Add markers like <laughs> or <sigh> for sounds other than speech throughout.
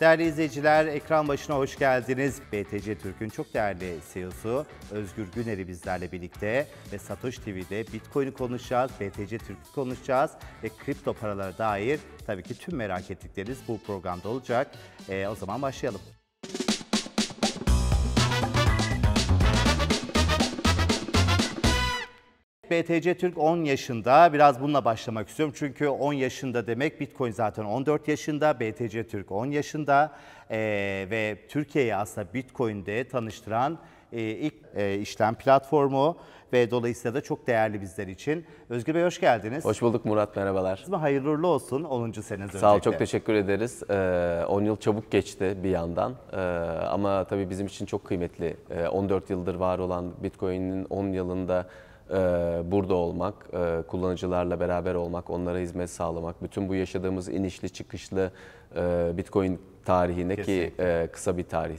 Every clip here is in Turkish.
Değerli izleyiciler, ekran başına hoş geldiniz. BTC Türk'ün çok değerli CEO'su Özgür Güner'i bizlerle birlikte ve Satoshi TV'de Bitcoin'i konuşacağız, BTC Türk'ü konuşacağız ve kripto paralara dair tabii ki tüm merak ettikleriniz bu programda olacak. Ee, o zaman başlayalım. BTC Türk 10 yaşında. Biraz bununla başlamak istiyorum. Çünkü 10 yaşında demek Bitcoin zaten 14 yaşında. BTC Türk 10 yaşında. Ee, ve Türkiye'yi aslında Bitcoin'de tanıştıran e, ilk e, işlem platformu ve dolayısıyla da çok değerli bizler için. Özgür Bey hoş geldiniz. Hoş bulduk Murat, merhabalar. Hayırlı uğurlu olsun 10. seneniz Sağ ol, çok teşekkür ederiz. Ee, 10 yıl çabuk geçti bir yandan Ee, ama tabii bizim için çok kıymetli. Ee, 14 yıldır var olan Bitcoin'in 10 yılında e, burada olmak, e, kullanıcılarla beraber olmak, onlara hizmet sağlamak, bütün bu yaşadığımız inişli çıkışlı e, Bitcoin tarihine ki Kesinlikle. e, kısa bir tarih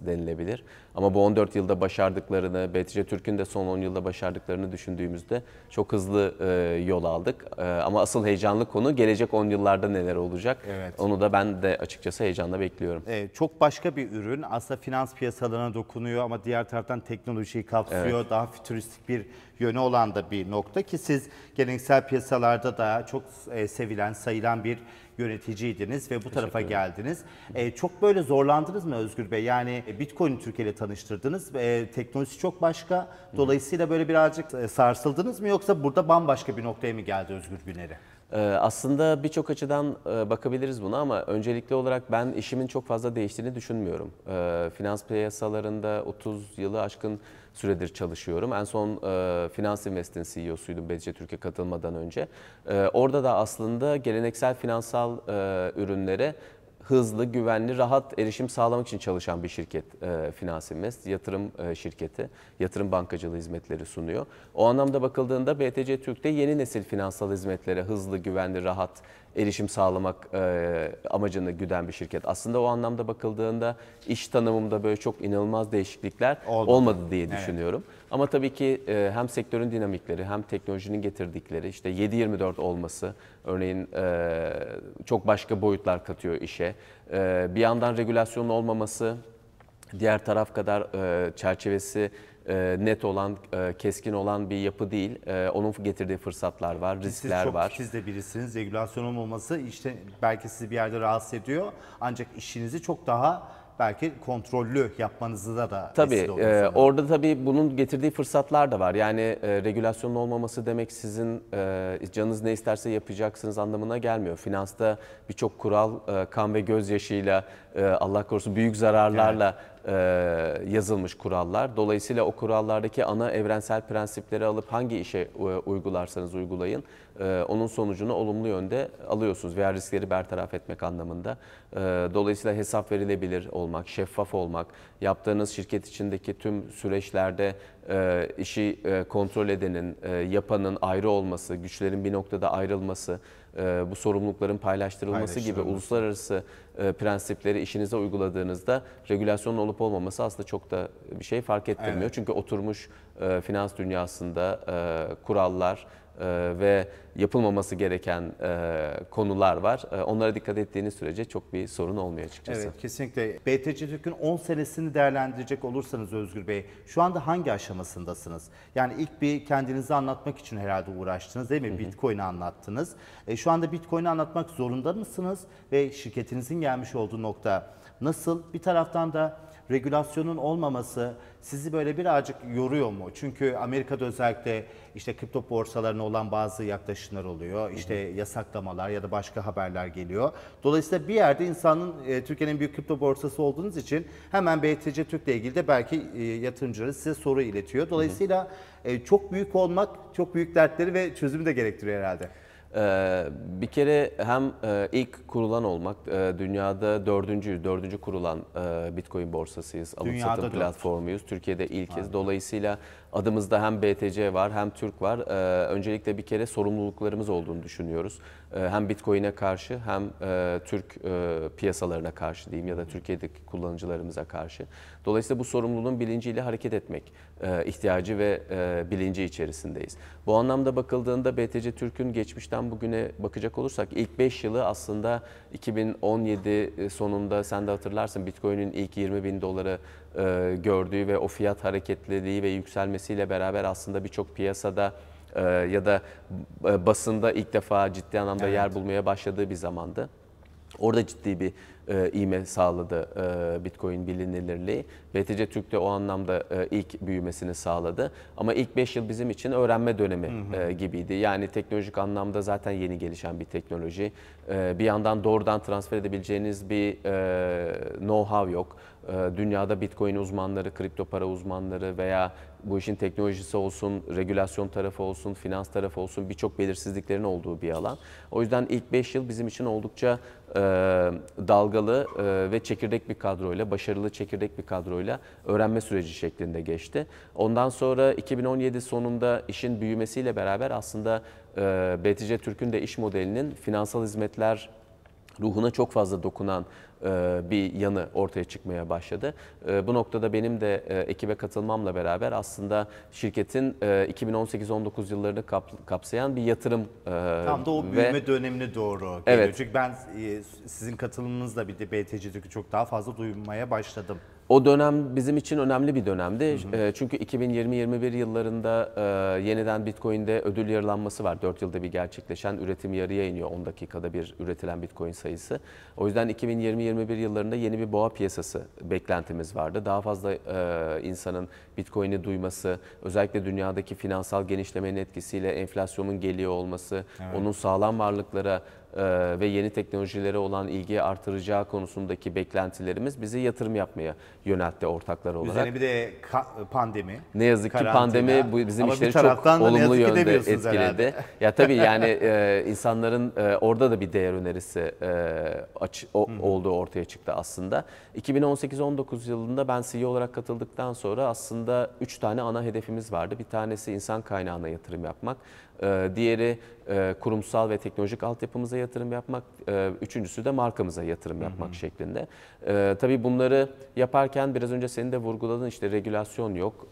denilebilir. Ama bu 14 yılda başardıklarını, BTC Türk'ün de son 10 yılda başardıklarını düşündüğümüzde çok hızlı e, yol aldık. E, ama asıl heyecanlı konu gelecek 10 yıllarda neler olacak? Evet. Onu da ben de açıkçası heyecanla bekliyorum. Evet, çok başka bir ürün. Aslında finans piyasalarına dokunuyor ama diğer taraftan teknolojiyi kapsıyor. Daha fütüristik bir yönü olan da bir nokta ki siz geleneksel piyasalarda da çok e, sevilen, sayılan bir yöneticiydiniz ve bu tarafa geldiniz. E, çok böyle zorlandınız mı Özgür Bey? Yani Bitcoin'i Türkiye ile tanıştırdınız. E, teknolojisi çok başka. Dolayısıyla böyle birazcık e, sarsıldınız mı yoksa burada bambaşka bir noktaya mı geldi Özgür Güner'i? Ee, Aslında birçok açıdan e, bakabiliriz buna ama öncelikli olarak ben işimin çok fazla değiştiğini düşünmüyorum. Ee, Finans piyasalarında 30 yılı aşkın süredir çalışıyorum. En son e, Finans Invest'in CEO'suydum BTC Türkiye katılmadan önce. Ee, Orada da aslında geleneksel finansal e, ürünlere hızlı, güvenli, rahat erişim sağlamak için çalışan bir şirket e, Finans Invest. Yatırım e, şirketi, yatırım bankacılığı hizmetleri sunuyor. O anlamda bakıldığında BTC Türk'te yeni nesil finansal hizmetlere hızlı, güvenli, rahat erişim sağlamak e, amacını güden bir şirket. Aslında o anlamda bakıldığında iş tanımımda böyle çok inanılmaz değişiklikler Olmadı. olmadı, diye düşünüyorum. Ama tabii ki e, hem sektörün dinamikleri hem teknolojinin getirdikleri işte 7-24 olması örneğin e, çok başka boyutlar katıyor işe. E, bir yandan regülasyonun olmaması diğer taraf kadar e, çerçevesi e, net olan, e, keskin olan bir yapı değil. E, onun getirdiği fırsatlar var, Siz riskler çok var. titiz de birisiniz. Regülasyonun olması işte belki sizi bir yerde rahatsız ediyor. Ancak işinizi çok daha belki kontrollü yapmanızı da da Tabii vesile e, sanırım. orada tabii bunun getirdiği fırsatlar da var. Yani e, regülasyonun olmaması demek sizin e, canınız ne isterse yapacaksınız anlamına gelmiyor. Finansta birçok kural e, kan ve gözyaşıyla e, Allah korusun büyük zararlarla yazılmış kurallar. Dolayısıyla o kurallardaki ana evrensel prensipleri alıp hangi işe e, uygularsanız uygulayın e, onun sonucunu olumlu yönde alıyorsunuz veya riskleri bertaraf etmek anlamında. E, dolayısıyla hesap verilebilir olmak, şeffaf olmak, yaptığınız şirket içindeki tüm süreçlerde e, işi e, kontrol edenin, e, yapanın ayrı olması, güçlerin bir noktada ayrılması, e, bu sorumlulukların paylaştırılması gibi uluslararası e, prensipleri işinize uyguladığınızda regülasyonun olup olmaması aslında çok da bir şey fark ettirmiyor. Evet. Çünkü oturmuş e, finans dünyasında e, kurallar e, ve yapılmaması gereken e, konular var. E, onlara dikkat ettiğiniz sürece çok bir sorun olmuyor açıkçası. Evet kesinlikle. BTC Türk'ün 10 senesini değerlendirecek olursanız Özgür Bey, şu anda hangi aşamasındasınız? Yani ilk bir kendinizi anlatmak için herhalde uğraştınız değil mi? Bitcoin'i anlattınız. E, şu anda Bitcoin'i anlatmak zorunda mısınız? Ve şirketinizin gelmiş olduğu nokta nasıl? Bir taraftan da regülasyonun olmaması sizi böyle birazcık yoruyor mu? Çünkü Amerika'da özellikle işte kripto borsalarına olan bazı yaklaşımlar oluyor. İşte yasaklamalar ya da başka haberler geliyor. Dolayısıyla bir yerde insanın e, Türkiye'nin en büyük kripto borsası olduğunuz için hemen BTC Türk'le ilgili de belki e, yatırımcıları size soru iletiyor. Dolayısıyla e, çok büyük olmak çok büyük dertleri ve çözümü de gerektiriyor herhalde. Ee, bir kere hem e, ilk kurulan olmak, e, dünyada dördüncü, dördüncü kurulan e, Bitcoin borsasıyız, alıp Dünyada satım dört. platformuyuz. Türkiye'de ilkiz. Dolayısıyla adımızda hem BTC var hem Türk var. Ee, öncelikle bir kere sorumluluklarımız olduğunu düşünüyoruz. Ee, hem Bitcoin'e karşı hem e, Türk e, piyasalarına karşı diyeyim ya da Türkiye'deki kullanıcılarımıza karşı. Dolayısıyla bu sorumluluğun bilinciyle hareket etmek e, ihtiyacı ve e, bilinci içerisindeyiz. Bu anlamda bakıldığında BTC Türk'ün geçmişten bugüne bakacak olursak ilk 5 yılı aslında 2017 sonunda sen de hatırlarsın Bitcoin'in ilk 20 bin doları e, gördüğü ve o fiyat hareketliliği ve yükselmesiyle beraber aslında birçok piyasada e, ya da e, basında ilk defa ciddi anlamda Evet. yer bulmaya başladığı bir zamandı. Orada ciddi bir e, ivme sağladı e, Bitcoin bilinirliği. BTC Türk de o anlamda e, ilk büyümesini sağladı. Ama ilk 5 yıl bizim için öğrenme dönemi e, gibiydi. Yani teknolojik anlamda zaten yeni gelişen bir teknoloji. E, bir yandan doğrudan transfer edebileceğiniz bir e, know-how yok. E, dünyada Bitcoin uzmanları, kripto para uzmanları veya bu işin teknolojisi olsun, regülasyon tarafı olsun, finans tarafı olsun birçok belirsizliklerin olduğu bir alan. O yüzden ilk 5 yıl bizim için oldukça e, dalgalı e, ve çekirdek bir kadroyla, başarılı çekirdek bir kadroyla öğrenme süreci şeklinde geçti. Ondan sonra 2017 sonunda işin büyümesiyle beraber aslında e, BTC Türk'ün de iş modelinin finansal hizmetler ruhuna çok fazla dokunan bir yanı ortaya çıkmaya başladı. E, Bu noktada benim de e, ekibe katılmamla beraber aslında şirketin e, 2018-19 yıllarını kap- kapsayan bir yatırım e, Tam da o ve- büyüme dönemine doğru geliyor. Evet. Çünkü ben e, sizin katılımınızla bir de BTC Türk'ü çok daha fazla duymaya başladım. O dönem bizim için önemli bir dönemdi. E, Çünkü 2020-21 yıllarında e, yeniden Bitcoin'de ödül yarılanması var. 4 yılda bir gerçekleşen üretim yarıya iniyor 10 dakikada bir üretilen Bitcoin sayısı. O yüzden 2020-21 yıllarında yeni bir boğa piyasası beklentimiz vardı. Daha fazla e, insanın Bitcoin'i duyması, özellikle dünyadaki finansal genişlemenin etkisiyle enflasyonun geliyor olması, onun sağlam varlıklara ve yeni teknolojilere olan ilgiyi artıracağı konusundaki beklentilerimiz bizi yatırım yapmaya yöneltti ortaklar olarak. Üzerine bir de pandemi. Ne yazık ki karantina. pandemi bu bizim Ama işleri çok olumlu ki yönde etkiledi. herhalde. <laughs> Ya tabii yani e, insanların e, orada da bir değer önerisi e, aç, o- olduğu ortaya çıktı aslında. 2018-19 yılında ben CEO olarak katıldıktan sonra aslında 3 tane ana hedefimiz vardı. Bir tanesi insan kaynağına yatırım yapmak. E, diğeri e, kurumsal ve teknolojik altyapımıza yatırım yapmak. e, üçüncüsü de markamıza yatırım yapmak şeklinde. E, tabii bunları yaparken biraz önce senin de vurguladın işte regülasyon yok.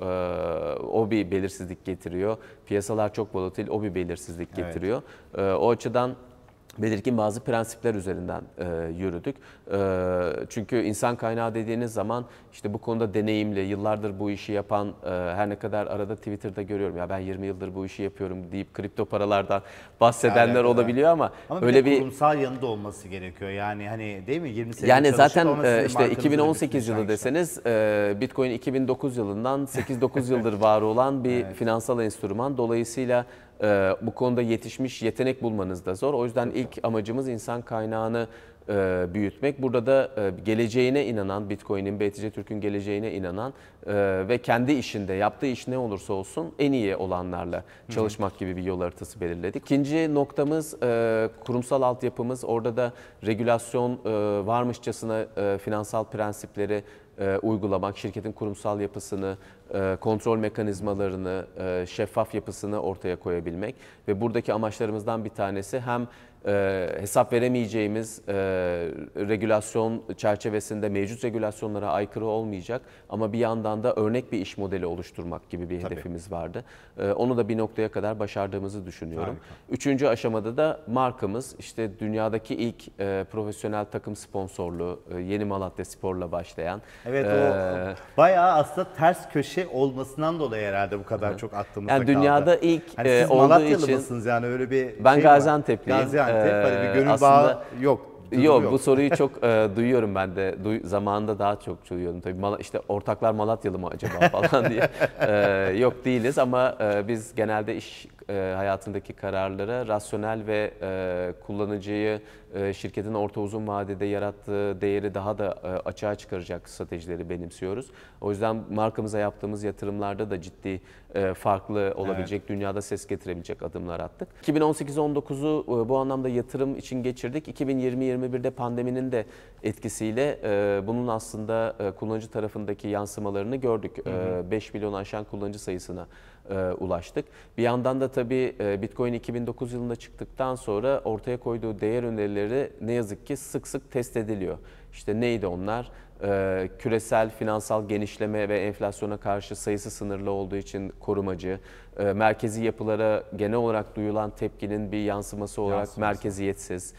O bir belirsizlik getiriyor. Piyasalar çok volatil, o bir belirsizlik Evet. getiriyor. E, o açıdan belirgin bazı prensipler üzerinden e, yürüdük. E, çünkü insan kaynağı dediğiniz zaman işte bu konuda deneyimli, yıllardır bu işi yapan, e, her ne kadar arada Twitter'da görüyorum ya ben 20 yıldır bu işi yapıyorum deyip kripto paralardan bahsedenler Alakalı. olabiliyor ama, Ama öyle bir kurumsal yanında olması gerekiyor. Yani hani değil mi? 20 sene yani zaten e, işte markanızın 2018 yılı bir deseniz e, Bitcoin 2009 yılından 8-9 yıldır var olan bir <laughs> finansal enstrüman. Dolayısıyla e, bu konuda yetişmiş yetenek bulmanız da zor. O yüzden ilk amacımız insan kaynağını e, büyütmek. Burada da e, geleceğine inanan, Bitcoin'in, BTC Türk'ün geleceğine inanan e, ve kendi işinde, yaptığı iş ne olursa olsun en iyi olanlarla çalışmak gibi bir yol haritası belirledik. İkinci noktamız e, kurumsal altyapımız. Orada da regülasyon e, varmışçasına e, finansal prensipleri e, uygulamak, şirketin kurumsal yapısını, e, kontrol mekanizmalarını, e, şeffaf yapısını ortaya koyabilmek. Ve buradaki amaçlarımızdan bir tanesi hem e, hesap veremeyeceğimiz e, regülasyon çerçevesinde mevcut regülasyonlara aykırı olmayacak ama bir yandan da örnek bir iş modeli oluşturmak gibi bir Tabii. hedefimiz vardı. E, onu da bir noktaya kadar başardığımızı düşünüyorum. Harika. Üçüncü aşamada da markamız işte dünyadaki ilk e, profesyonel takım sponsorluğu e, Yeni Malatya Spor'la başlayan. Evet e, o bayağı aslında ters köşe olmasından dolayı herhalde bu kadar çok aklımızda Yani kaldı. dünyada ilk, hani e, siz olduğu Malatyalı için- mısınız yani öyle bir Ben şey mi var? Hani bir Ee, gönül aslında- bağı yok. durum Yok, bu soruyu <laughs> çok e, duyuyorum ben de. Duy, zamanında daha çok duyuyordum tabii. Mala, işte ortaklar Malatyalı mı acaba <laughs> falan diye. E, yok değiliz ama e, biz genelde iş e, hayatındaki kararlara rasyonel ve e, kullanıcıyı e, şirketin orta uzun vadede yarattığı değeri daha da e, açığa çıkaracak stratejileri benimsiyoruz. O yüzden markamıza yaptığımız yatırımlarda da ciddi farklı olabilecek, dünyada ses getirebilecek adımlar attık. 2018-19'u e, bu anlamda yatırım için geçirdik. 2020-21'de pandeminin de etkisiyle e, bunun aslında e, kullanıcı tarafındaki yansımalarını gördük. E, 5 milyonu aşan kullanıcı sayısına e, ulaştık. Bir yandan da tabii e, Bitcoin 2009 yılında çıktıktan sonra ortaya koyduğu değer önerileri ne yazık ki sık sık test ediliyor. İşte neydi onlar? E, küresel finansal genişleme ve enflasyona karşı sayısı sınırlı olduğu için korumacı, e, merkezi yapılara genel olarak duyulan tepkinin bir yansıması olarak Yansıması. merkeziyetsiz,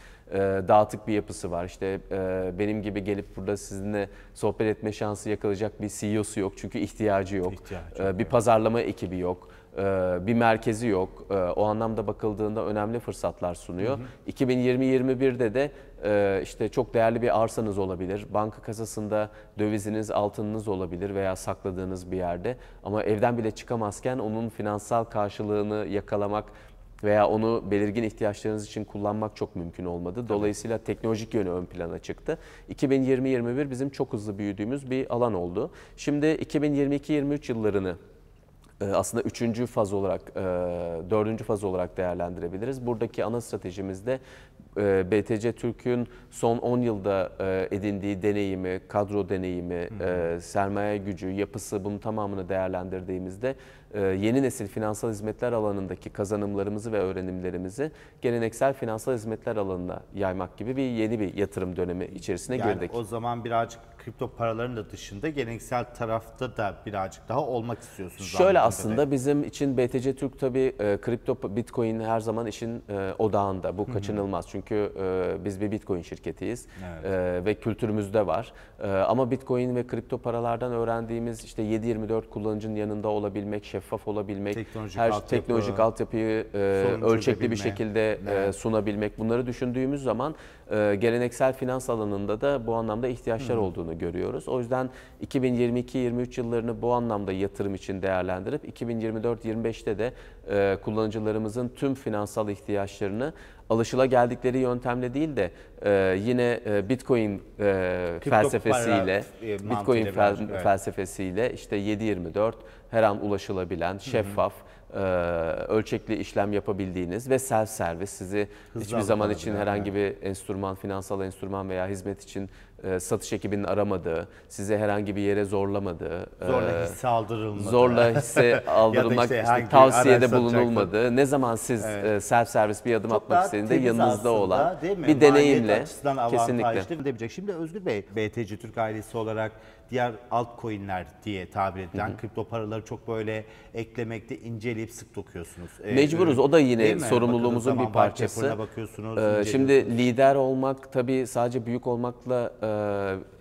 dağıtık bir yapısı var. İşte e, benim gibi gelip burada sizinle sohbet etme şansı yakalayacak bir CEO'su yok çünkü ihtiyacı yok. İhtiyacı E, yok, bir pazarlama ekibi yok. e, Bir merkezi yok. E, O anlamda bakıldığında önemli fırsatlar sunuyor. 2020-21'de de e, işte çok değerli bir arsanız olabilir. Banka kasasında döviziniz, altınınız olabilir veya sakladığınız bir yerde. Ama evden bile çıkamazken onun finansal karşılığını yakalamak veya onu belirgin ihtiyaçlarınız için kullanmak çok mümkün olmadı. Dolayısıyla teknolojik yönü ön plana çıktı. 2020-21 bizim çok hızlı büyüdüğümüz bir alan oldu. Şimdi 2022-23 yıllarını e, aslında üçüncü faz olarak, e, dördüncü faz olarak değerlendirebiliriz. Buradaki ana stratejimizde e, BTC Türk'ün son 10 yılda e, edindiği deneyimi, kadro deneyimi, e, sermaye gücü, yapısı bunun tamamını değerlendirdiğimizde e, yeni nesil finansal hizmetler alanındaki kazanımlarımızı ve öğrenimlerimizi geleneksel finansal hizmetler alanına yaymak gibi bir yeni bir yatırım dönemi içerisine Yani girdik. o zaman birazcık kripto paraların da dışında geleneksel tarafta da birazcık daha olmak istiyorsunuz. Şöyle aslında bizim için BTC Türk tabii e, kripto Bitcoin her zaman işin e, odağında. Bu kaçınılmaz. Çünkü e, biz bir Bitcoin şirketiyiz E, ve kültürümüzde var. E, ama Bitcoin ve kripto paralardan öğrendiğimiz işte 7/24 kullanıcının yanında olabilmek, şeffaf olabilmek, Teknolojik her altyapı, teknolojik altyapıyı e, ölçekli bir şekilde e, Evet. sunabilmek. Bunları düşündüğümüz zaman e, geleneksel finans alanında da bu anlamda ihtiyaçlar olduğunu görüyoruz. O yüzden 2022-23 yıllarını bu anlamda yatırım için değerlendirip 2024-25'te de e, kullanıcılarımızın tüm finansal ihtiyaçlarını alışılageldikleri yöntemle değil de e, yine e, Bitcoin e, felsefesiyle, e, Bitcoin fel- evet. felsefesiyle işte 7/24 her an ulaşılabilen, şeffaf, e, ölçekli işlem yapabildiğiniz ve self servis sizi Hızlı hiçbir zaman için herhangi bir enstrüman, finansal enstrüman veya hizmet için satış ekibinin aramadığı, size herhangi bir yere zorlamadığı, Zorla e, hisse aldırılmadı. zorla hisse aldırmak, <laughs> işte işte tavsiyede bulunulmadığı, ne zaman siz e, self servis bir adım Çok atmak istediğinde yanınızda aslında, olan bir deneyimle kesinlikle. Şimdi Özgür Bey, BTC Türk ailesi olarak diğer altcoin'ler diye tabir edilen kripto paraları çok böyle eklemekte inceleyip sık dokuyorsunuz. Ee, Mecburuz. O da yine sorumluluğumuzun bir parçası. bakıyorsunuz. Ee. Şimdi lider olmak tabii sadece büyük olmakla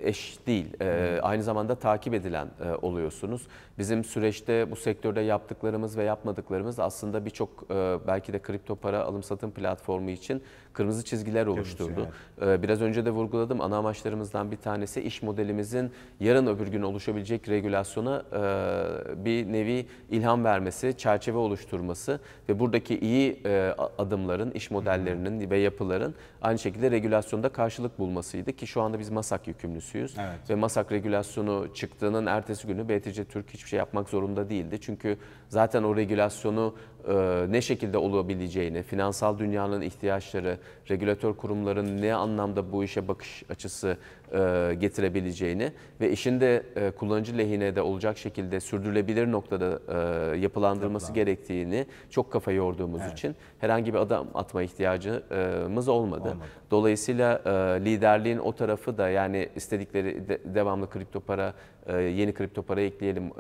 e, eş değil. E, Aynı zamanda takip edilen e, oluyorsunuz. Bizim süreçte bu sektörde yaptıklarımız ve yapmadıklarımız aslında birçok e, belki de kripto para alım satım platformu için kırmızı çizgiler oluşturdu. E, Biraz önce de vurguladım. Ana amaçlarımızdan bir tanesi iş modelimizin yarın öbür gün oluşabilecek regülasyona e, bir nevi ilham vermesi, çerçeve oluşturması ve buradaki iyi e, adımların, iş modellerinin ve yapıların aynı şekilde regülasyonda karşılık bulmasıydı ki şu anda biz MASAK yükümlüsüyüz. Evet. Ve MASAK regülasyonu çıktığının ertesi günü BTC Türk hiçbir şey yapmak zorunda değildi. Çünkü zaten o regülasyonu ne şekilde olabileceğini, finansal dünyanın ihtiyaçları, regülatör kurumların ne anlamda bu işe bakış açısı e, getirebileceğini ve işin de e, kullanıcı lehine de olacak şekilde sürdürülebilir noktada e, yapılandırılması gerektiğini çok kafa yorduğumuz için herhangi bir adım atma ihtiyacımız olmadı. Dolayısıyla e, liderliğin o tarafı da yani istedikleri de- devamlı kripto para, e, yeni kripto para ekleyelim, e,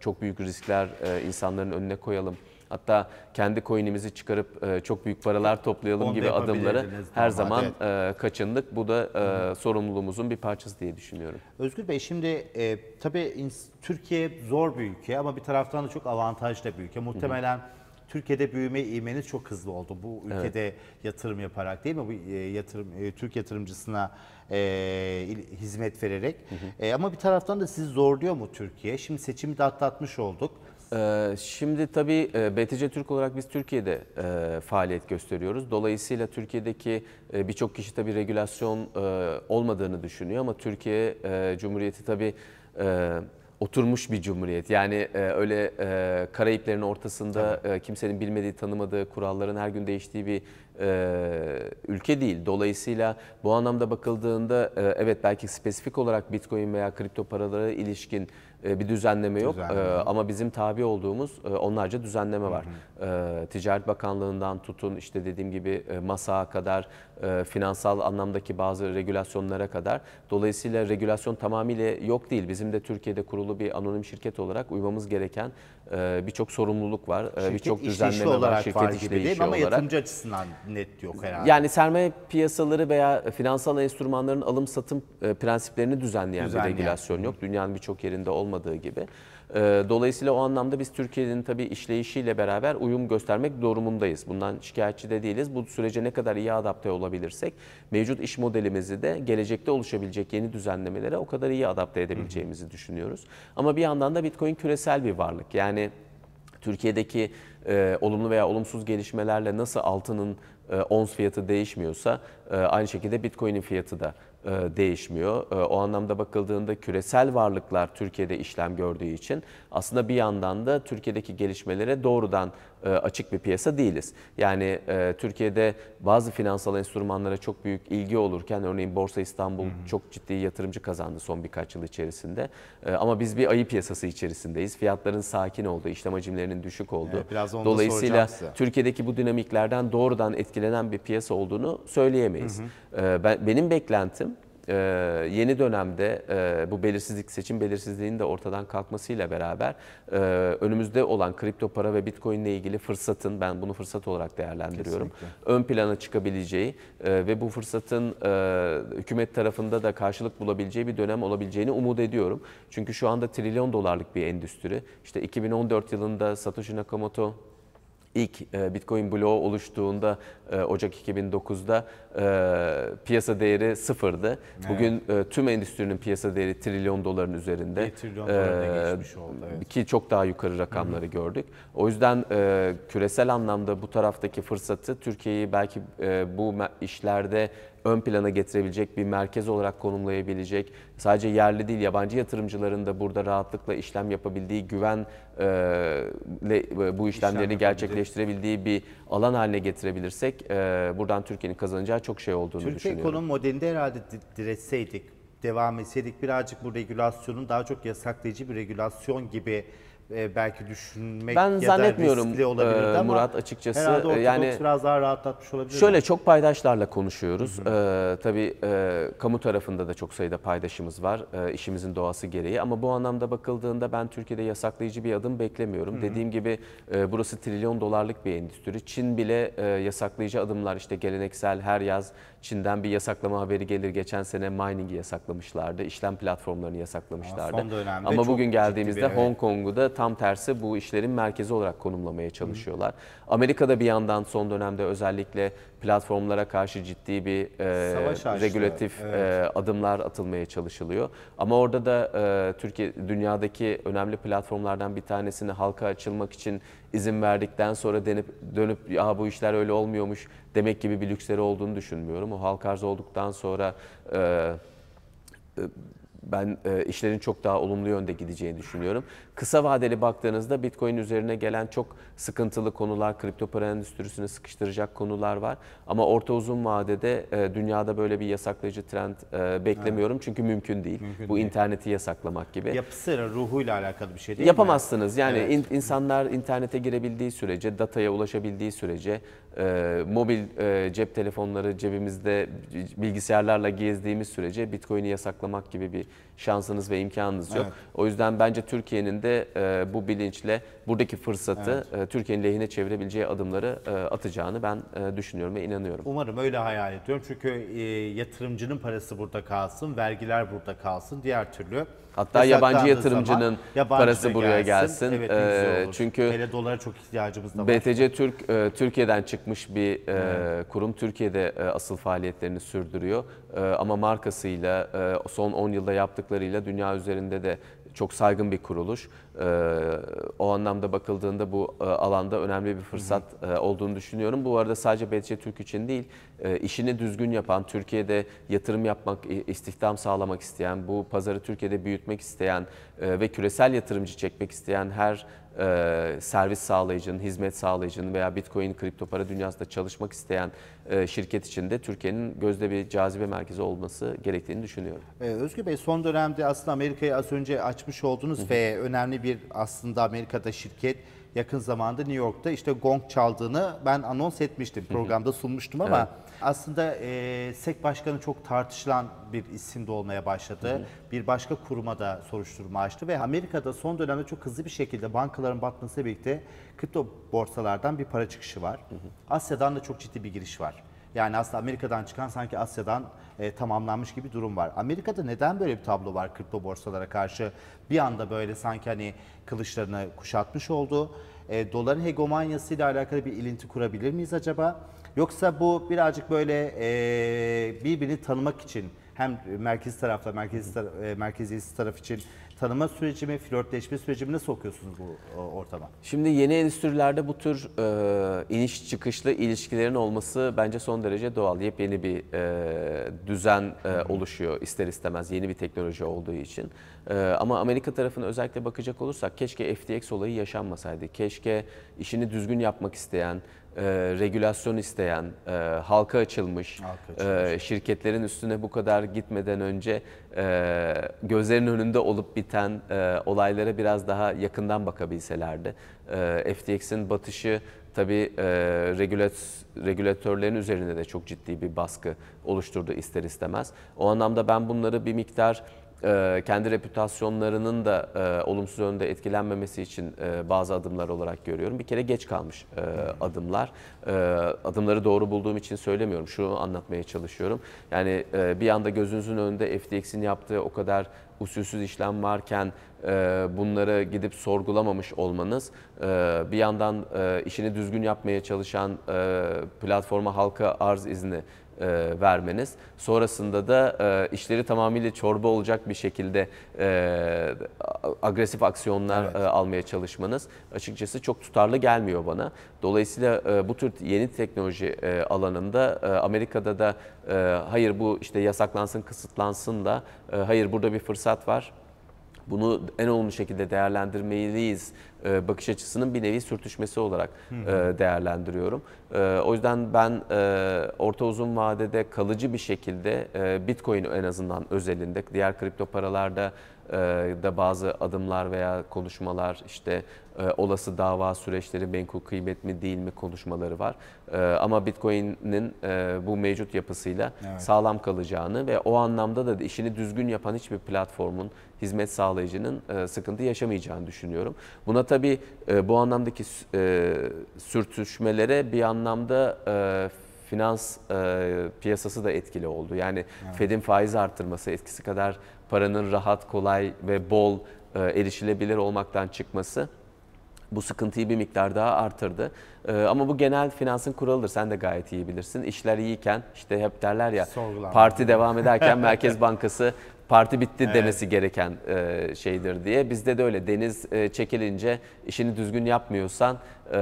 çok büyük riskler e, insanların önüne koyalım. Hatta kendi coin'imizi çıkarıp e, çok büyük paralar toplayalım Onu gibi adımları her zaman e, kaçındık. Bu da e, sorumluluğumuzun bir parçası diye düşünüyorum. Özgür Bey şimdi e, tabii Türkiye zor bir ülke ama bir taraftan da çok avantajlı bir ülke. Muhtemelen Türkiye'de büyüme ivmeniz çok hızlı oldu. Bu ülkede yatırım yaparak değil mi? Bu e, yatırım e, Türk yatırımcısına e, hizmet vererek. E, ama bir taraftan da sizi zorluyor mu Türkiye? Şimdi seçimi de atlatmış olduk. Ee, Şimdi tabii e, BTC Türk olarak biz Türkiye'de e, faaliyet gösteriyoruz. Dolayısıyla Türkiye'deki e, birçok kişi tabii regülasyon olmadığını düşünüyor ama Türkiye Cumhuriyeti tabii oturmuş bir cumhuriyet. Yani öyle Karayiplerin ortasında kimsenin bilmediği, tanımadığı kuralların her gün değiştiği bir ülke değil. Dolayısıyla bu anlamda bakıldığında evet belki spesifik olarak Bitcoin veya kripto paralara ilişkin bir düzenleme yok. Düzenleme E, ama bizim tabi olduğumuz e, onlarca düzenleme var. E, Ticaret Bakanlığı'ndan tutun işte dediğim gibi e, MASA'a kadar, e, finansal anlamdaki bazı regülasyonlara kadar. Dolayısıyla regülasyon tamamıyla yok değil. Bizim de Türkiye'de kurulu bir anonim şirket olarak uymamız gereken birçok sorumluluk var. E, Şirket birçok düzenleme var. olarak Şirket var değil mi? işleyişi Ama olarak. yatırımcı açısından net yok herhalde. Yani sermaye piyasaları veya finansal enstrümanların alım satım e, prensiplerini düzenleyen, Düzenleyen. bir regülasyon yok. Dünyanın birçok yerinde olmadığı gibi. E, Dolayısıyla o anlamda biz Türkiye'nin tabii işleyişiyle beraber uyum göstermek durumundayız. Bundan şikayetçi de değiliz. Bu sürece ne kadar iyi adapte olabilirsek mevcut iş modelimizi de gelecekte oluşabilecek yeni düzenlemelere o kadar iyi adapte edebileceğimizi düşünüyoruz. Ama bir yandan da Bitcoin küresel bir varlık. Yani Türkiye'deki e, olumlu veya olumsuz gelişmelerle nasıl altının e, ons fiyatı değişmiyorsa e, aynı şekilde Bitcoin'in fiyatı da değişmiyor. E, o anlamda bakıldığında küresel varlıklar Türkiye'de işlem gördüğü için aslında bir yandan da Türkiye'deki gelişmelere doğrudan e, açık bir piyasa değiliz. Yani e, Türkiye'de bazı finansal enstrümanlara çok büyük ilgi olurken örneğin Borsa İstanbul çok ciddi yatırımcı kazandı son birkaç yıl içerisinde. E, ama biz bir ayı piyasası içerisindeyiz. Fiyatların sakin olduğu, işlem hacimlerinin düşük olduğu. Evet, biraz onu Dolayısıyla. Türkiye'deki bu dinamiklerden doğrudan etkilenen bir piyasa olduğunu söyleyemeyiz. E, ben, benim beklentim e, yeni dönemde e, bu belirsizlik, seçim belirsizliğinin de ortadan kalkmasıyla beraber e, önümüzde olan kripto para ve bitcoin ile ilgili fırsatın, ben bunu fırsat olarak değerlendiriyorum, ön plana çıkabileceği e, ve bu fırsatın e, hükümet tarafında da karşılık bulabileceği bir dönem olabileceğini umut ediyorum. Çünkü şu anda trilyon dolarlık bir endüstri. İşte 2014 yılında Satoshi Nakamoto İlk e, Bitcoin bloğu oluştuğunda Ocak 2009'da e, piyasa değeri sıfırdı. Bugün e, tüm endüstrinin piyasa değeri trilyon doların üzerinde. Bir trilyon dolara E, geçmiş oldu, evet. Ki çok daha yukarı rakamları gördük. O yüzden e, küresel anlamda bu taraftaki fırsatı Türkiye'yi belki e, bu işlerde ön plana getirebilecek bir merkez olarak konumlayabilecek, sadece yerli değil yabancı yatırımcıların da burada rahatlıkla işlem yapabildiği, güven e, le, e, bu işlemlerini yapabildiği. gerçekleştirebildiği bir alan haline getirebilirsek e, buradan Türkiye'nin kazanacağı çok şey olduğunu Türkiye düşünüyorum. ekonomi modelinde herhalde di- diretseydik, devam etseydik birazcık bu regülasyonun daha çok yasaklayıcı bir regülasyon gibi e, belki düşünmek Ben ya zannetmiyorum, da riskli olabilirdi e, ama Murat, açıkçası. herhalde E, yani- biraz daha rahatlatmış olabilir. Şöyle çok paydaşlarla konuşuyoruz. Ee, tabii e, kamu tarafında da çok sayıda paydaşımız var e, işimizin doğası gereği. Ama bu anlamda bakıldığında ben Türkiye'de yasaklayıcı bir adım beklemiyorum. Dediğim gibi e, burası trilyon dolarlık bir endüstri. Çin bile e, yasaklayıcı adımlar işte geleneksel her yaz Çin'den bir yasaklama haberi gelir. Geçen sene mining'i yasaklamışlardı. işlem platformlarını yasaklamışlardı. dönemde Ama bugün geldiğimizde bir, evet. Hong Kong'u da tam tersi bu işlerin merkezi olarak konumlamaya çalışıyorlar. Amerika'da bir yandan son dönemde özellikle platformlara karşı ciddi bir e, regülatif evet. e, adımlar atılmaya çalışılıyor. Ama orada da e, Türkiye dünyadaki önemli platformlardan bir tanesini halka açılmak için izin verdikten sonra denip dönüp ya bu işler öyle olmuyormuş demek gibi bir lüksleri olduğunu düşünmüyorum. O halka arz olduktan sonra e, ben e, işlerin çok daha olumlu yönde gideceğini düşünüyorum. Kısa vadeli baktığınızda Bitcoin üzerine gelen çok sıkıntılı konular, kripto para endüstrisini sıkıştıracak konular var. Ama orta uzun vadede e, dünyada böyle bir yasaklayıcı trend e, beklemiyorum. Çünkü mümkün değil. Bu interneti yasaklamak gibi. Yapısıyla, ruhuyla alakalı bir şey değil mi? Yapamazsınız. Yani Evet. in- insanlar internete girebildiği sürece, dataya ulaşabildiği sürece, e, mobil e, cep telefonları cebimizde bilgisayarlarla gezdiğimiz sürece Bitcoin'i yasaklamak gibi bir şansınız ve imkanınız yok. Evet. O yüzden bence Türkiye'nin de e, bu bilinçle buradaki fırsatı e, Türkiye'nin lehine çevirebileceği adımları e, atacağını ben e, düşünüyorum ve inanıyorum. Umarım öyle hayal ediyorum. Çünkü e, yatırımcının parası burada kalsın, vergiler burada kalsın. Diğer türlü Hatta yabancı yatırımcının yabancı parası buraya gelsin. Evet, güzel Ee, olur. çünkü Hele dolara çok ihtiyacımız da var. BTC Türk e, Türkiye'den çıkmış bir e, kurum. Türkiye'de e, asıl faaliyetlerini sürdürüyor. E, ama markasıyla e, son 10 yılda yaptığı yaptıklarıyla dünya üzerinde de çok saygın bir kuruluş. E, o anlamda bakıldığında bu e, alanda önemli bir fırsat e, olduğunu düşünüyorum. Bu arada sadece BTC Türk için değil, e, işini düzgün yapan, Türkiye'de yatırım yapmak, istihdam sağlamak isteyen, bu pazarı Türkiye'de büyütmek isteyen ve küresel yatırımcı çekmek isteyen her e, servis sağlayıcının, hizmet sağlayıcının veya Bitcoin, kripto para dünyasında çalışmak isteyen e, şirket için de Türkiye'nin gözde bir cazibe merkezi olması gerektiğini düşünüyorum. Ee, Özgür Bey son dönemde aslında Amerika'yı az önce açmış oldunuz ve önemli bir aslında Amerika'da şirket yakın zamanda New York'ta işte gong çaldığını ben anons etmiştim. Programda sunmuştum ama aslında e, SEC Başkanı çok tartışılan bir isim de olmaya başladı. Bir başka kuruma da soruşturma açtı ve Amerika'da son dönemde çok hızlı bir şekilde bankaların batmasıyla birlikte kripto borsalardan bir para çıkışı var. Asya'dan da çok ciddi bir giriş var. Yani aslında Amerika'dan çıkan sanki Asya'dan e, tamamlanmış gibi durum var. Amerika'da neden böyle bir tablo var kripto borsalara karşı? Bir anda böyle sanki hani kılıçlarını kuşatmış oldu. E, doların hegemonyasıyla alakalı bir ilinti kurabilir miyiz acaba? Yoksa bu birazcık böyle e, birbirini tanımak için hem merkezi tarafla merkezi tar- e, merkeziyetçi taraf için tanıma süreci mi, flörtleşme süreci mi nasıl okuyorsunuz bu o, ortama? Şimdi yeni endüstrilerde bu tür e, iniş çıkışlı ilişkilerin olması bence son derece doğal. Yepyeni bir e, düzen e, oluşuyor ister istemez yeni bir teknoloji olduğu için. E, ama Amerika tarafına özellikle bakacak olursak keşke FTX olayı yaşanmasaydı. Keşke işini düzgün yapmak isteyen, e, regülasyon isteyen, e, halka açılmış, Halka e, şirketlerin üstüne bu kadar gitmeden önce e, gözlerin önünde olup biten e, olaylara biraz daha yakından bakabilselerdi. E, FTX'in batışı tabii e, regülat, regülatörlerin üzerinde de çok ciddi bir baskı oluşturdu ister istemez. O anlamda ben bunları bir miktar e, kendi reputasyonlarının da e, olumsuz yönde etkilenmemesi için e, bazı adımlar olarak görüyorum. Bir kere geç kalmış e, adımlar. Adımları doğru bulduğum için söylemiyorum. Şunu anlatmaya çalışıyorum. Yani bir anda gözünüzün önünde FTX'in yaptığı o kadar usulsüz işlem varken e, bunları gidip sorgulamamış olmanız, bir yandan işini düzgün yapmaya çalışan platforma halka arz izni e, vermeniz. Sonrasında da e, işleri tamamıyla çorba olacak bir şekilde e, agresif aksiyonlar Evet. e, almaya çalışmanız açıkçası çok tutarlı gelmiyor bana. Dolayısıyla e, bu tür yeni teknoloji e, alanında e, Amerika'da da e, hayır bu işte yasaklansın, kısıtlansın da e, hayır burada bir fırsat var. Bunu en olumlu şekilde değerlendirmeliyiz e, bakış açısının bir nevi sürtüşmesi olarak e, değerlendiriyorum. E, o yüzden ben e, orta uzun vadede kalıcı bir şekilde e, Bitcoin en azından özelinde diğer kripto paralarda da bazı adımlar veya konuşmalar işte e, olası dava süreçleri menkul kıymet mi değil mi konuşmaları var. E, ama Bitcoin'in e, bu mevcut yapısıyla Evet. sağlam kalacağını ve o anlamda da işini düzgün yapan hiçbir platformun, hizmet sağlayıcının e, sıkıntı yaşamayacağını düşünüyorum. Buna tabii bu anlamdaki sü- sürtüşmelere bir anlamda finans e, piyasası da etkili oldu. Yani Fed'in faiz arttırması etkisi kadar paranın rahat, kolay ve bol e, erişilebilir olmaktan çıkması bu sıkıntıyı bir miktar daha artırdı. Ee, ama bu genel finansın kuralıdır. Sen de gayet iyi bilirsin. İşler iyiyken işte hep derler ya Sorgulanma. parti devam ederken Merkez <laughs> Bankası parti bitti demesi gereken e, şeydir diye. Bizde de öyle deniz e, çekilince işini düzgün yapmıyorsan e,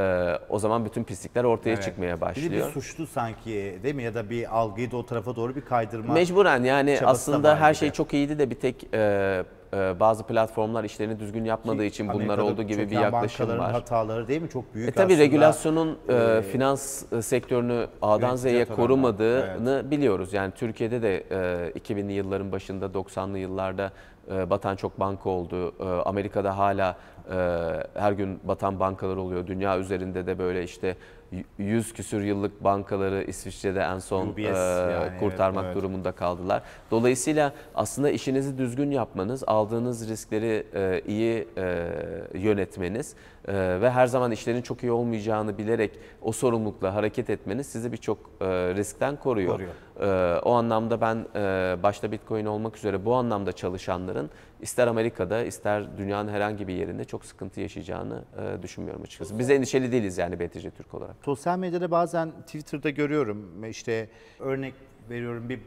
o zaman bütün pislikler ortaya Evet. çıkmaya Bir başlıyor. bir suçlu sanki değil mi? Ya da bir algıyı da o tarafa doğru bir kaydırma. Mecburen yani aslında her şey çok iyiydi de bir tek e, bazı platformlar işlerini düzgün yapmadığı için bunlar Amerika'da olduğu gibi bir yaklaşım bankaların var. hataları değil mi? Çok büyük E tabii aslında. regülasyonun e, e, finans e, sektörünü A'dan Z'ye korumadığını biliyoruz. Yani Türkiye'de de e, 2000'li yılların başında 90'lı yıllarda e, batan çok banka oldu. E, Amerika'da hala her gün batan bankalar oluyor. Dünya üzerinde de böyle işte y- 100 küsür yıllık bankaları İsviçre'de en son UBS e, yani, kurtarmak evet, evet. durumunda kaldılar. Dolayısıyla aslında işinizi düzgün yapmanız, aldığınız riskleri e, iyi e, yönetmeniz e, ve her zaman işlerin çok iyi olmayacağını bilerek o sorumlulukla hareket etmeniz sizi birçok e, riskten koruyor. Koruyor. E, o anlamda ben e, başta Bitcoin olmak üzere bu anlamda çalışanların ister Amerika'da ister dünyanın herhangi bir yerinde çok sıkıntı yaşayacağını e, düşünmüyorum açıkçası. Biz endişeli değiliz yani BTC Türk olarak. Sosyal medyada bazen Twitter'da görüyorum işte örnek veriyorum bir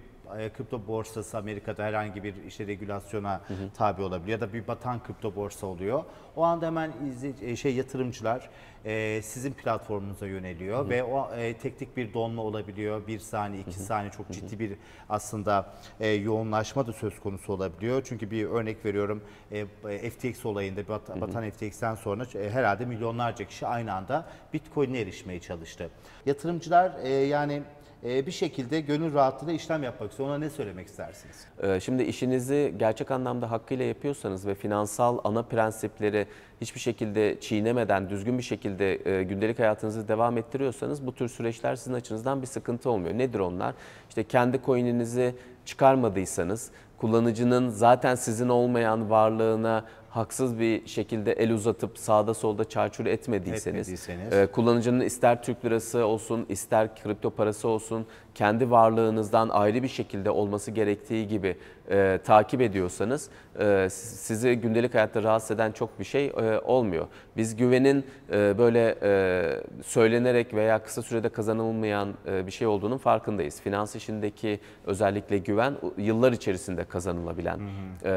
kripto borsası Amerika'da herhangi bir işte regülasyona tabi olabiliyor ya da bir batan kripto borsa oluyor. O anda hemen izleyici, e, şey yatırımcılar e, sizin platformunuza yöneliyor ve o e, teknik bir donma olabiliyor. Bir saniye, iki saniye çok ciddi bir aslında e, yoğunlaşma da söz konusu olabiliyor. Çünkü bir örnek veriyorum e, e, FTX olayında bat- batan FTX'ten sonra e, herhalde milyonlarca kişi aynı anda Bitcoin'e erişmeye çalıştı. Yatırımcılar e, yani e, bir şekilde gönül rahatlığıyla işlem yapmak istiyor. Ona ne söylemek istersiniz? Ee, Şimdi işinizi gerçek anlamda hakkıyla yapıyorsanız ve finansal ana prensipleri hiçbir şekilde çiğnemeden düzgün bir şekilde e, gündelik hayatınızı devam ettiriyorsanız bu tür süreçler sizin açınızdan bir sıkıntı olmuyor. Nedir onlar? İşte kendi coin'inizi çıkarmadıysanız, kullanıcının zaten sizin olmayan varlığına haksız bir şekilde el uzatıp sağda solda çarçur etmediyseniz, Etmediyseniz. e, kullanıcının ister Türk lirası olsun, ister kripto parası olsun, kendi varlığınızdan ayrı bir şekilde olması gerektiği gibi e, takip ediyorsanız e, sizi gündelik hayatta rahatsız eden çok bir şey e, olmuyor. Biz güvenin e, böyle e, söylenerek veya kısa sürede kazanılmayan e, bir şey olduğunun farkındayız. Finans işindeki özellikle güven yıllar içerisinde kazanılabilen e,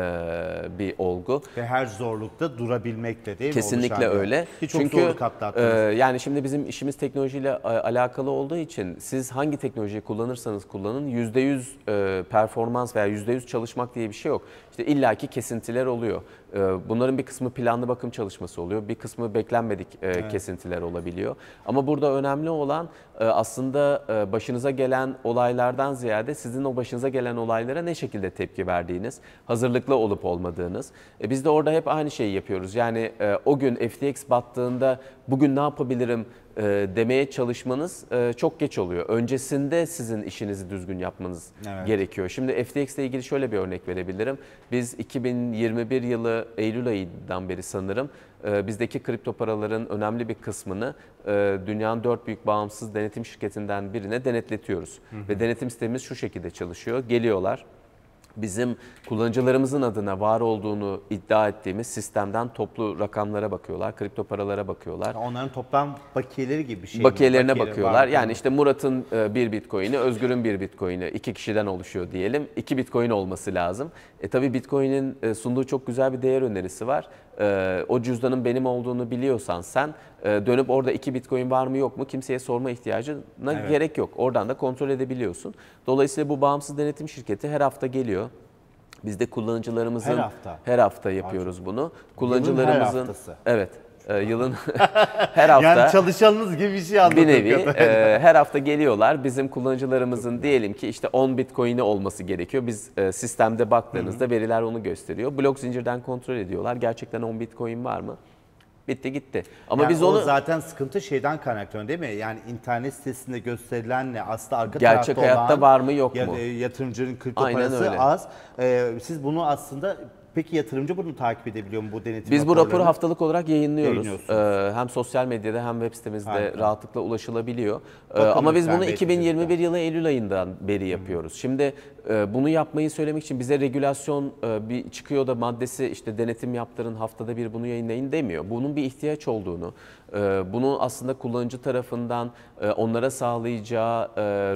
bir olgu. Ve her zorlukta durabilmek de değil mi? Kesinlikle Oluşan bir- öyle. Birçok Çünkü zorluk e, yani şimdi bizim işimiz teknolojiyle e, alakalı olduğu için siz hangi teknolojiyi kullanırsanız kullanın %100 e, performans veya %100 çalışmak diye bir şey yok. İşte illaki kesintiler oluyor. E, bunların bir kısmı planlı bakım çalışması oluyor. Bir kısmı beklenmedik e, kesintiler olabiliyor. Ama burada önemli olan e, aslında e, başınıza gelen olaylardan ziyade sizin o başınıza gelen olaylara ne şekilde tepki verdiğiniz, hazırlıklı olup olmadığınız. Biz de orada hep aynı şeyi yapıyoruz. Yani o gün FTX battığında bugün ne yapabilirim e, demeye çalışmanız e, çok geç oluyor. Öncesinde sizin işinizi düzgün yapmanız Evet. gerekiyor. Şimdi FTX ile ilgili şöyle bir örnek verebilirim. Biz 2021 yılı Eylül ayından beri sanırım e, bizdeki kripto paraların önemli bir kısmını e, dünyanın dört büyük bağımsız denetim şirketinden birine denetletiyoruz. Ve denetim sistemimiz şu şekilde çalışıyor. Geliyorlar bizim kullanıcılarımızın adına var olduğunu iddia ettiğimiz sistemden toplu rakamlara bakıyorlar, kripto paralara bakıyorlar. Onların toplam bakiyeleri gibi bir şey? Bakiyelerine Bakiyeleri bakıyorlar. var. Yani işte Murat'ın e, bir bitcoin'i, Özgür'ün bir bitcoin'i iki kişiden oluşuyor diyelim. İki bitcoin olması lazım. E tabii bitcoin'in e, sunduğu çok güzel bir değer önerisi var. E, o cüzdanın benim olduğunu biliyorsan sen e, dönüp orada iki bitcoin var mı yok mu kimseye sorma ihtiyacına Evet. gerek yok. Oradan da kontrol edebiliyorsun. Dolayısıyla bu bağımsız denetim şirketi her hafta geliyor. Biz de kullanıcılarımızın Her hafta? her hafta yapıyoruz bunu. Kullanıcılarımızın haftası. evet e, yılın <laughs> her hafta Yani çalışanınız gibi bir şey anladım. bir nevi e, her hafta geliyorlar. Bizim kullanıcılarımızın diyelim ki işte 10 bitcoin'i olması gerekiyor. Biz e, sistemde baktığınızda veriler onu gösteriyor. Blok zincirden kontrol ediyorlar. Gerçekten 10 bitcoin var mı? Bitti gitti. Ama Yani biz onu zaten sıkıntı şeyden kaynaklanıyor değil mi? Yani internet sitesinde gösterilenle aslında arka Gerçek tarafta hayatta olan var mı, yok mu? e, Yatırımcının kripto Aynen parası öyle. az. Ee, siz bunu aslında peki yatırımcı bunu takip edebiliyor mu bu denetim Biz bu raporu haftalık olarak yayınlıyoruz. Ee, hem sosyal medyada hem web sitemizde Harika. rahatlıkla ulaşılabiliyor. Ee, Bakın ama biz bunu Bey 2021 yılı Eylül ayından beri yapıyoruz. Şimdi e, bunu yapmayı söylemek için bize regülasyon e, bir çıkıyor da maddesi işte denetim yaptırın haftada bir bunu yayınlayın demiyor. Bunun bir ihtiyaç olduğunu, e, bunu aslında kullanıcı tarafından onlara sağlayacağı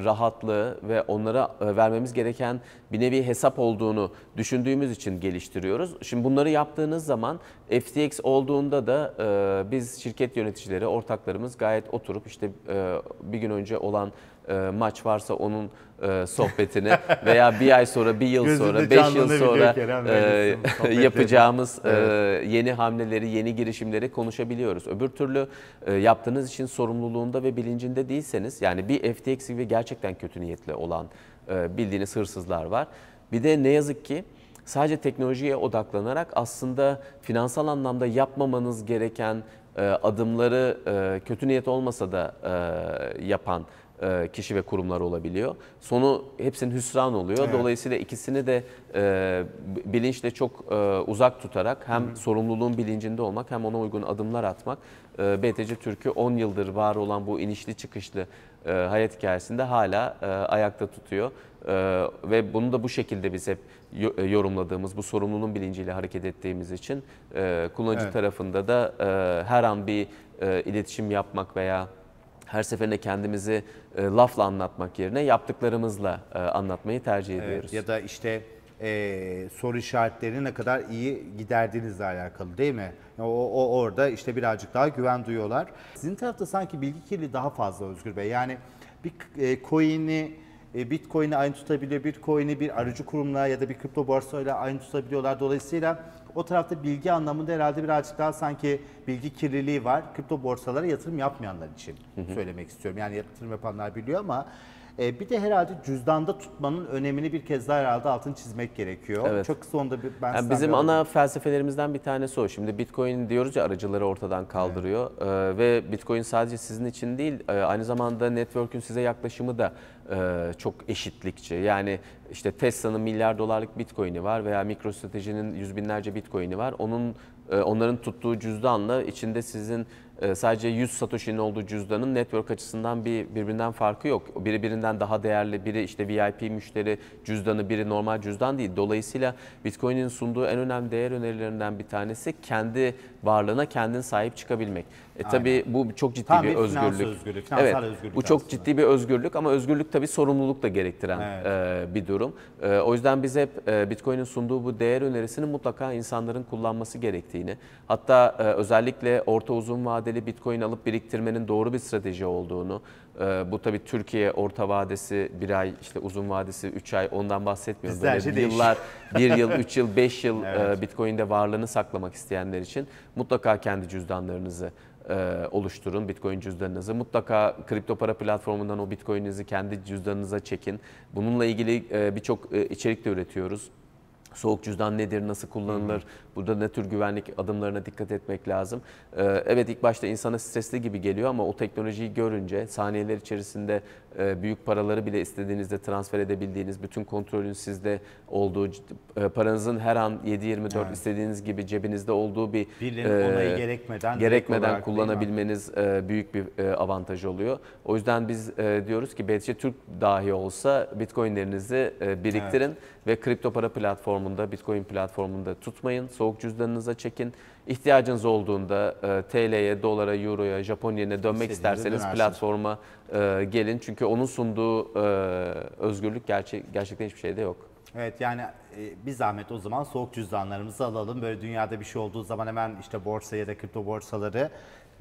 rahatlığı ve onlara vermemiz gereken bir nevi hesap olduğunu düşündüğümüz için geliştiriyoruz. Şimdi bunları yaptığınız zaman FTX olduğunda da biz şirket yöneticileri, ortaklarımız gayet oturup işte bir gün önce olan e, maç varsa onun e, sohbetini <laughs> veya bir ay sonra, bir yıl Gözünde sonra, beş yıl sonra Kerem e, <laughs> yapacağımız e, yeni hamleleri, yeni girişimleri konuşabiliyoruz. Öbür türlü e, yaptığınız için sorumluluğunda ve bilincinde değilseniz yani bir FTX gibi gerçekten kötü niyetli olan e, bildiğiniz hırsızlar var. Bir de ne yazık ki sadece teknolojiye odaklanarak aslında finansal anlamda yapmamanız gereken adımları e, kötü niyet olmasa da e, yapan e, kişi ve kurumlar olabiliyor. Sonu hepsinin hüsran oluyor. Evet. Dolayısıyla ikisini de e, bilinçle çok e, uzak tutarak hem sorumluluğun bilincinde olmak hem ona uygun adımlar atmak e, BTC Türk'ü 10 yıldır var olan bu inişli çıkışlı e, hayat hikayesinde hala e, ayakta tutuyor. E, ve bunu da bu şekilde biz hep e, yorumladığımız, bu sorumluluğun bilinciyle hareket ettiğimiz için e, kullanıcı Evet. tarafında da e, her an bir e, iletişim yapmak veya her seferinde kendimizi e, lafla anlatmak yerine yaptıklarımızla e, anlatmayı tercih ediyoruz. Ya da işte e, soru işaretlerini ne kadar iyi giderdiğinizle alakalı değil mi? O, o orada işte birazcık daha güven duyuyorlar. Sizin tarafta sanki bilgi kirliliği daha fazla Özgür Bey. Yani bir e, coin'i e, Bitcoin'i aynı tutabiliyor, Bitcoin'i bir aracı kurumla ya da bir kripto borsayla aynı tutabiliyorlar. Dolayısıyla o tarafta bilgi anlamında herhalde birazcık daha sanki bilgi kirliliği var. Kripto borsalara yatırım yapmayanlar için söylemek istiyorum. Yani yatırım yapanlar biliyor ama e, bir de herhalde cüzdanda tutmanın önemini bir kez daha herhalde altını çizmek gerekiyor. Evet. Çok kısa onda bir ben Yani bizim ana felsefelerimizden bir tanesi o. Şimdi Bitcoin diyoruz ya aracıları ortadan kaldırıyor Ee, ve Bitcoin sadece sizin için değil e, aynı zamanda network'ün size yaklaşımı da e, çok eşitlikçi. Yani işte Tesla'nın milyar dolarlık Bitcoin'i var veya MicroStrategy'nin yüz binlerce Bitcoin'i var. Onun e, onların tuttuğu cüzdanla içinde sizin e, sadece 100 Satoshi'nin olduğu cüzdanın network açısından bir birbirinden farkı yok. Biri birinden daha değerli, biri işte VIP müşteri cüzdanı, biri normal cüzdan değil. Dolayısıyla Bitcoin'in sunduğu en önemli değer önerilerinden bir tanesi kendi varlığına kendin sahip çıkabilmek. E tabii bu çok ciddi Tam bir bir özgürlük. finansal evet, özgürlük bu çok aslında. ciddi bir özgürlük ama özgürlük tabii sorumluluk da gerektiren Evet. e, bir durum. E, o yüzden biz hep e, Bitcoin'in sunduğu bu değer önerisini mutlaka insanların kullanması gerektiğini, hatta e, özellikle orta uzun vadeli Bitcoin alıp biriktirmenin doğru bir strateji olduğunu, e, bu tabii Türkiye orta vadesi bir ay, işte uzun vadesi 3 ay ondan bahsetmiyorum. Bizde her Böyle şey yıllar, <laughs> bir yıl, üç yıl, beş yıl <laughs> Evet. e, Bitcoin'de varlığını saklamak isteyenler için mutlaka kendi cüzdanlarınızı e, oluşturun, Bitcoin cüzdanınızı. Mutlaka kripto para platformundan o Bitcoin'inizi kendi cüzdanınıza çekin. Bununla ilgili e, birçok e, içerik de üretiyoruz. Soğuk cüzdan nedir, nasıl kullanılır, burada ne tür güvenlik adımlarına dikkat etmek lazım. Ee, Evet ilk başta insana stresli gibi geliyor ama o teknolojiyi görünce saniyeler içerisinde e, büyük paraları bile istediğinizde transfer edebildiğiniz, bütün kontrolün sizde olduğu, e, paranızın her an 7-24 Evet. istediğiniz gibi cebinizde olduğu bir Birilerinin e, onayı gerekmeden gerekmeden kullanabilmeniz e, büyük bir e, avantaj oluyor. O yüzden biz diyoruz ki BTC Türk dahi olsa Bitcoin'lerinizi biriktirin ve kripto para platformunda, Bitcoin platformunda tutmayın. Soğuk cüzdanınıza çekin. İhtiyacınız olduğunda e, TL'ye, dolara, euroya, Japon dönmek isterseniz dönersiniz. platforma e, gelin. Çünkü onun sunduğu e, özgürlük gerçek, gerçekten hiçbir şeyde yok. Evet yani e, bir zahmet o zaman soğuk cüzdanlarımızı alalım. Böyle dünyada bir şey olduğu zaman hemen işte borsa ya da kripto borsaları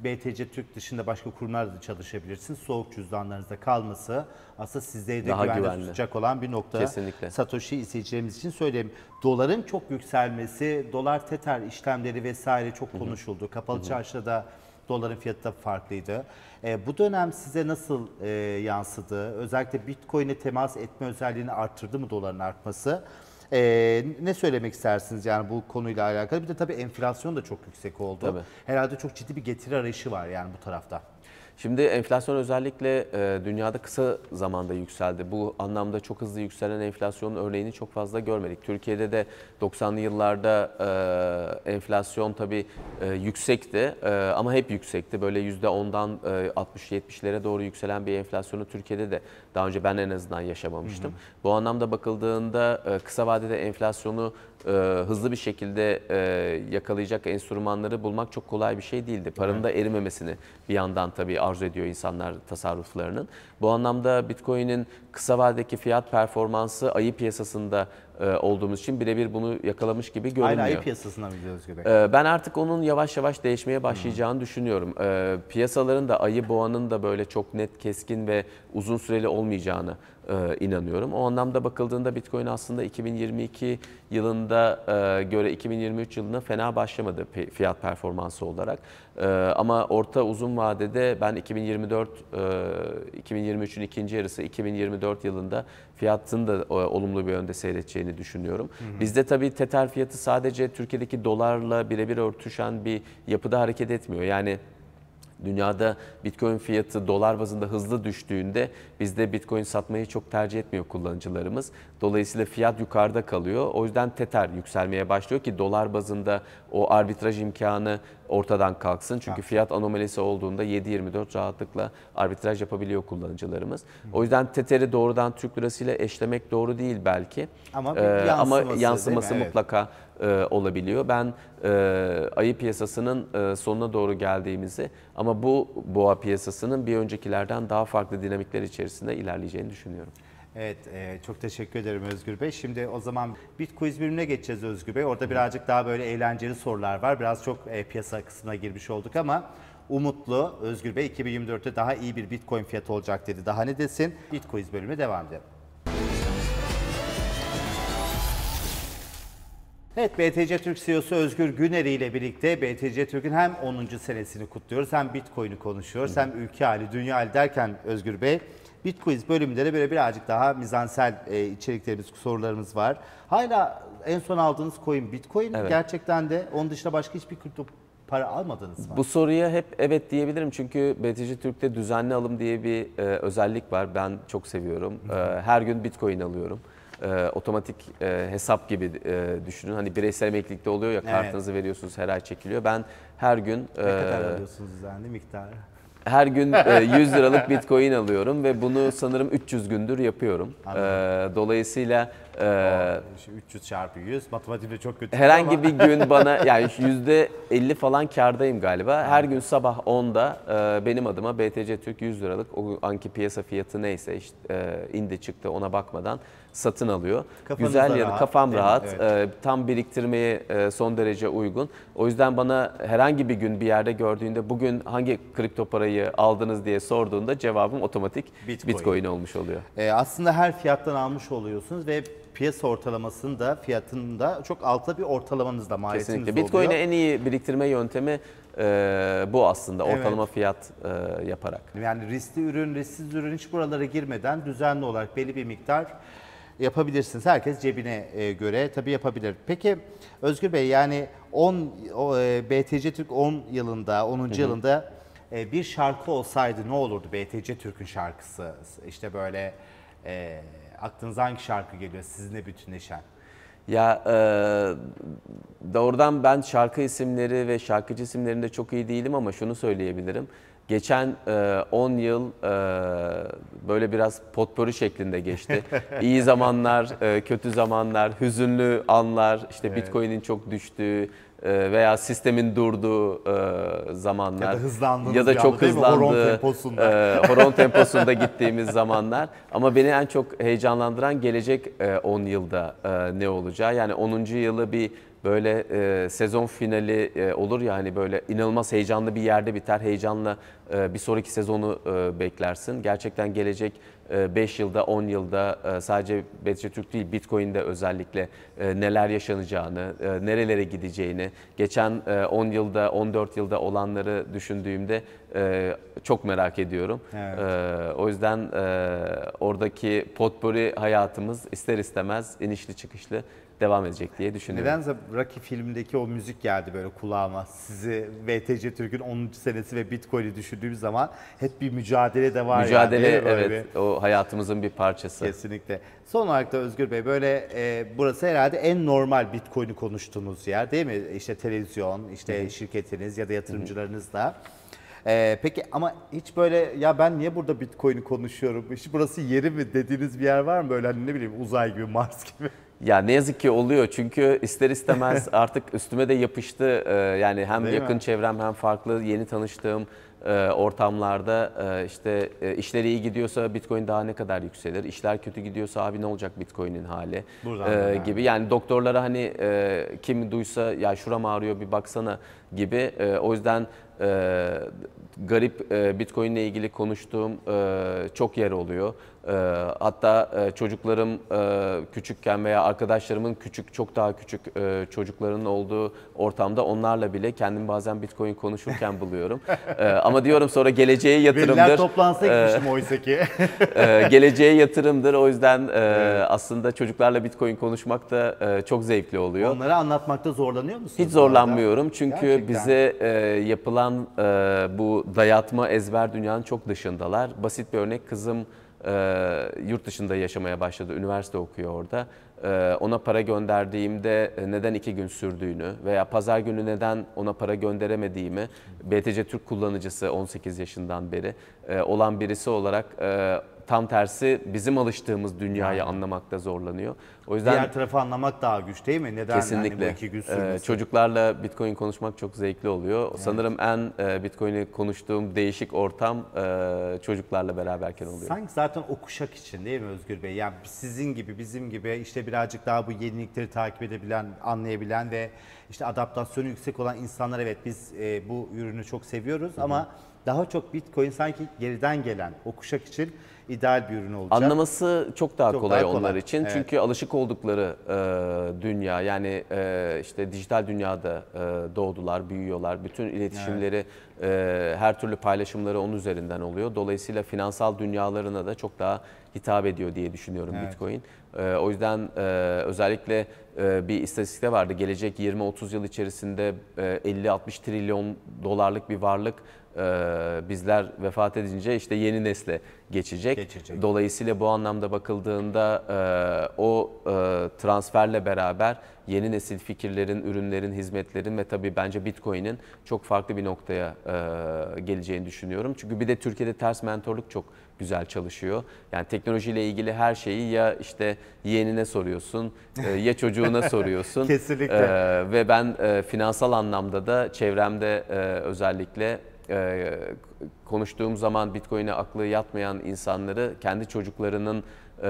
BTC Türk dışında başka kurumlarda da çalışabilirsiniz. Soğuk cüzdanlarınızda kalması aslında sizleri de Daha güvende güvenli. tutacak olan bir nokta. Kesinlikle. Satoshi izleyicilerimiz için söyleyeyim. Doların çok yükselmesi, dolar tetar işlemleri vesaire çok konuşuldu. Kapalı çarşıda da doların fiyatı da farklıydı. E, bu dönem size nasıl e, yansıdı? Özellikle Bitcoin'e temas etme özelliğini arttırdı mı doların artması? E, ne söylemek istersiniz yani bu konuyla alakalı? Bir de tabii enflasyon da çok yüksek oldu. Tabii. Herhalde çok ciddi bir getiri arayışı var yani bu tarafta. Şimdi enflasyon özellikle e, dünyada kısa zamanda yükseldi. Bu anlamda çok hızlı yükselen enflasyonun örneğini çok fazla görmedik. Türkiye'de de 90'lı yıllarda e, enflasyon tabii e, yüksekti e, ama hep yüksekti. Böyle %10'dan e, 60-70'lere doğru yükselen bir enflasyonu Türkiye'de de daha önce ben en azından yaşamamıştım. Bu anlamda bakıldığında e, kısa vadede enflasyonu e, hızlı bir şekilde e, yakalayacak enstrümanları bulmak çok kolay bir şey değildi. Paranın da erimemesini bir yandan tabii arzu ediyor insanlar tasarruflarının. Bu anlamda Bitcoin'in kısa vadedeki fiyat performansı ayı piyasasında olduğumuz için birebir bunu yakalamış gibi görünmüyor. Aynı ayı piyasasına mı gidiyoruz gibi? Ee, Ben artık onun yavaş yavaş değişmeye başlayacağını düşünüyorum. Ee, Piyasaların da ayı boğanın da böyle çok net, keskin ve uzun süreli olmayacağını e, inanıyorum. O anlamda bakıldığında Bitcoin aslında 2022 yılında e, göre 2023 yılına fena başlamadı fiyat performansı olarak. E, Ama orta uzun vadede ben 2024 e, 2023'ün ikinci yarısı 2024 yılında fiyatın da e, olumlu bir yönde seyredeceğini düşünüyorum. Bizde tabii Tether fiyatı sadece Türkiye'deki dolarla birebir örtüşen bir yapıda hareket etmiyor. Yani Dünyada Bitcoin fiyatı dolar bazında hızlı düştüğünde bizde Bitcoin satmayı çok tercih etmiyor kullanıcılarımız. Dolayısıyla fiyat yukarıda kalıyor. O yüzden Tether yükselmeye başlıyor ki dolar bazında o arbitraj imkanı ortadan kalksın. Çünkü fiyat anomalisi olduğunda 7-24 rahatlıkla arbitraj yapabiliyor kullanıcılarımız. O yüzden Tether'i doğrudan Türk lirasıyla eşlemek doğru değil belki. Ama bir Ee, ama yansıması yansıması Evet. E, olabiliyor. Ben e, ayı piyasasının e, sonuna doğru geldiğimizi ama bu boğa piyasasının bir öncekilerden daha farklı dinamikler içerisinde ilerleyeceğini düşünüyorum. Evet, e, çok teşekkür ederim Özgür Bey. Şimdi o zaman Bitcoin bölümüne geçeceğiz Özgür Bey. Orada birazcık daha böyle eğlenceli sorular var. Biraz çok e, piyasa kısmına girmiş olduk ama umutlu Özgür Bey 2024'te daha iyi bir Bitcoin fiyatı olacak dedi. Daha ne desin? Bitcoin bölümüne devam edelim. Evet, BTC Türk CEO'su Özgür Güneri ile birlikte BTC Türk'ün hem 10. senesini kutluyoruz, hem Bitcoin'i konuşuyoruz, hem ülke hali, dünya hali derken Özgür Bey, Bitcoin bölümünde de böyle birazcık daha mizansel e, içeriklerimiz, sorularımız var. Hala en son aldığınız coin Bitcoin Evet. gerçekten de onun dışında başka hiçbir kripto para almadınız mı? Bu soruya hep evet diyebilirim çünkü BTC Türk'te düzenli alım diye bir e, özellik var. Ben çok seviyorum. E, her gün Bitcoin alıyorum. E, otomatik e, hesap gibi e, düşünün. Hani bireysel emeklilikte oluyor ya Evet. kartınızı veriyorsunuz her ay çekiliyor. Ben her gün ne kadar e, alıyorsunuz düzenli miktarı? her gün e, <laughs> 100 liralık Bitcoin alıyorum ve bunu sanırım 300 gündür yapıyorum. E, dolayısıyla e, Şu 300 çarpı 100, matematikte çok kötü Herhangi ama- bir gün <laughs> bana yani yüzde 50 falan kardayım galiba. Her gün sabah 10'da e, benim adıma BTC Türk 100 liralık o anki piyasa fiyatı neyse işte e, indi çıktı ona bakmadan satın alıyor. Kafanız Güzel da yarı rahat, kafam rahat. Evet. e, tam biriktirmeye e, son derece uygun. O yüzden bana herhangi bir gün bir yerde gördüğünde bugün hangi kripto parayı aldınız diye sorduğunda cevabım otomatik Bitcoin. Bitcoin, olmuş oluyor. E, aslında her fiyattan almış oluyorsunuz ve piyasa ortalamasının da fiyatının da çok altta bir ortalamanız da maliyetiniz Kesinlikle. Bitcoin'e en iyi biriktirme yöntemi e, bu aslında. Evet. Ortalama fiyat e, yaparak. Yani riskli ürün, risksiz ürün hiç buralara girmeden düzenli olarak belli bir miktar yapabilirsiniz. Herkes cebine e, göre tabii yapabilir. Peki Özgür Bey yani 10 o, e, BTC Türk 10 yılında, 10. yılında e, bir şarkı olsaydı ne olurdu BTC Türk'ün şarkısı? İşte böyle e, aklınıza hangi şarkı geliyor sizinle bütünleşen? Ya e, doğrudan ben şarkı isimleri ve şarkıcı isimlerinde çok iyi değilim ama şunu söyleyebilirim. Geçen e, 10 yıl e, böyle biraz potpourri şeklinde geçti. <laughs> İyi zamanlar, e, kötü zamanlar, hüzünlü anlar, işte Bitcoin'in çok düştüğü e, veya sistemin durduğu e, zamanlar. Ya da hızlandığınız ya da çok mi? Horon temposunda. e, horon temposunda gittiğimiz zamanlar. Ama beni en çok heyecanlandıran gelecek e, 10 yılda e, ne olacağı. Yani 10. yılı bir böyle e, sezon finali e, olur ya hani böyle inanılmaz heyecanlı bir yerde biter. Heyecanla e, bir sonraki sezonu e, beklersin. Gerçekten gelecek 5 yılda 10 yılda e, sadece BTC Türk değil Bitcoin'de özellikle e, neler yaşanacağını, e, nerelere gideceğini, geçen e, 10 yılda 14 yılda olanları düşündüğümde e, çok merak ediyorum. Evet. E, O yüzden e, oradaki potpourri hayatımız ister istemez inişli çıkışlı devam edecek diye düşünüyorum. Nedense Rocky filmindeki o müzik geldi böyle kulağıma. Sizi BTC Türk'ün 10. senesi ve Bitcoin'i düşündüğüm zaman hep bir mücadele de var Mücadele yani. evet o hayatımızın bir parçası. bir- Kesinlikle. Son olarak da Özgür Bey böyle e, burası herhalde en normal Bitcoin'i konuştuğumuz yer değil mi? İşte televizyon, işte şirketiniz ya da yatırımcılarınızla. E, peki ama hiç böyle ya ben niye burada Bitcoin'i konuşuyorum? İşte burası yeri mi dediğiniz bir yer var mı böyle hani ne bileyim uzay gibi, <laughs> Mars gibi? Ya ne yazık ki oluyor çünkü ister istemez <laughs> artık üstüme de yapıştı. Ee, Yani hem Değil yakın mi? çevrem hem farklı yeni tanıştığım e, ortamlarda e, işte e, işleri iyi gidiyorsa Bitcoin daha ne kadar yükselir? İşler kötü gidiyorsa abi ne olacak Bitcoin'in hali? Buradan Ee, gibi. Yani doktorlara hani kim duysa ya şuram ağrıyor bir baksana gibi. O yüzden e, garip e, Bitcoin ile ilgili konuştuğum e, çok yer oluyor. E, hatta e, çocuklarım e, küçükken veya arkadaşlarımın küçük çok daha küçük e, çocuklarının olduğu ortamda onlarla bile kendimi bazen Bitcoin konuşurken <laughs> buluyorum. E, ama diyorum sonra geleceğe yatırımdır. Veliler toplansa E, gitmişim oysa ki. <laughs> e, geleceğe yatırımdır. O yüzden e, aslında çocuklarla Bitcoin konuşmak da e, çok zevkli oluyor. Onları anlatmakta zorlanıyor musunuz? Hiç zorlanmıyorum çünkü Gerçekten. bize e, yapılan e, bu dayatma ezber dünyanın çok dışındalar. Basit bir örnek kızım e, yurt dışında yaşamaya başladı, üniversite okuyor orada. E, ona para gönderdiğimde e, neden iki gün sürdüğünü veya pazar günü neden ona para gönderemediğimi BTC Türk kullanıcısı 18 yaşından beri e, olan birisi olarak e, tam tersi bizim alıştığımız dünyayı anlamakta zorlanıyor. O yüzden Diğer tarafı anlamak daha güç değil mi? Neden Kesinlikle. yani bu iki gün Ee, sürmesi? çocuklarla Bitcoin konuşmak çok zevkli oluyor. Sanırım en e, Bitcoin'i konuştuğum değişik ortam e, çocuklarla beraberken oluyor. Sanki zaten o kuşak için değil mi Özgür Bey? Yani sizin gibi, bizim gibi işte birazcık daha bu yenilikleri takip edebilen, anlayabilen ve işte adaptasyonu yüksek olan insanlar evet biz e, bu ürünü çok seviyoruz ama daha çok Bitcoin sanki geriden gelen o kuşak için ideal bir ürün olacak. Anlaması çok daha Çok kolay daha kolay. onlar için. Evet. Çünkü alışık oldukları e, dünya yani e, işte dijital dünyada e, doğdular, büyüyorlar. Bütün iletişimleri, e, her türlü paylaşımları onun üzerinden oluyor. Dolayısıyla finansal dünyalarına da çok daha hitap ediyor diye düşünüyorum Evet. Bitcoin. E, o yüzden e, özellikle e, bir istatistikte vardı. Gelecek 20-30 yıl içerisinde e, 50-60 trilyon dolarlık bir varlık e, bizler vefat edince işte yeni nesle geçecek. Geçecek. Dolayısıyla bu anlamda bakıldığında e, o e, transferle beraber yeni nesil fikirlerin, ürünlerin, hizmetlerin ve tabii bence Bitcoin'in çok farklı bir noktaya e, geleceğini düşünüyorum. Çünkü bir de Türkiye'de ters mentorluk çok güzel çalışıyor. Yani teknolojiyle ilgili her şeyi ya işte yeğenine soruyorsun, e, ya çocuğuna <laughs> soruyorsun. Kesinlikle. E, ve ben e, finansal anlamda da çevremde e, özellikle e, konuştuğum zaman Bitcoin'e aklı yatmayan insanları kendi çocuklarının e,